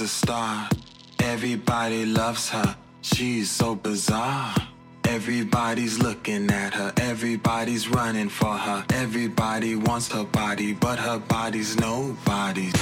A star. Everybody loves her. She's so bizarre. Everybody's looking at her, everybody's running for her. Everybody wants her body, but her body's nobody's.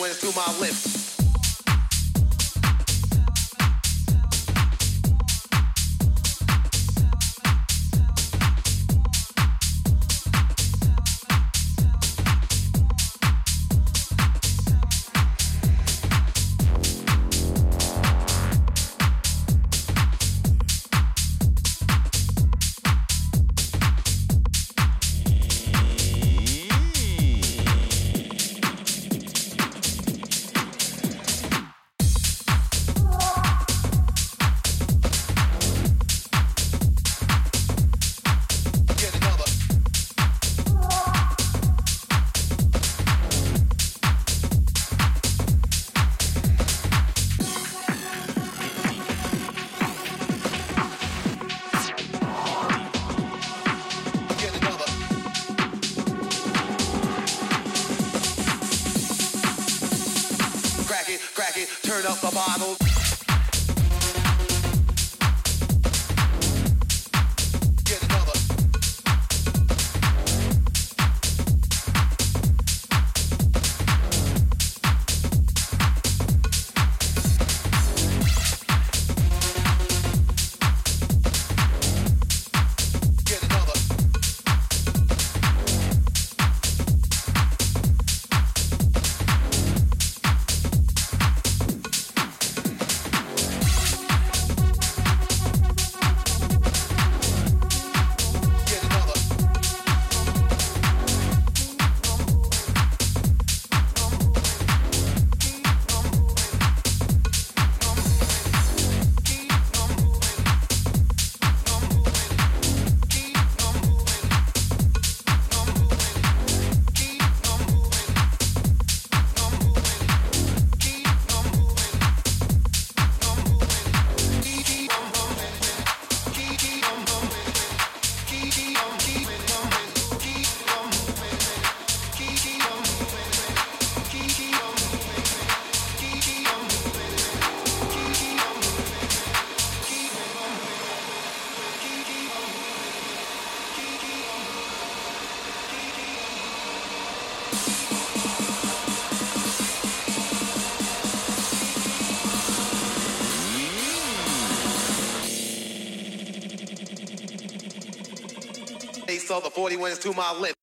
Bodies. my the 40 wins to my lip.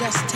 just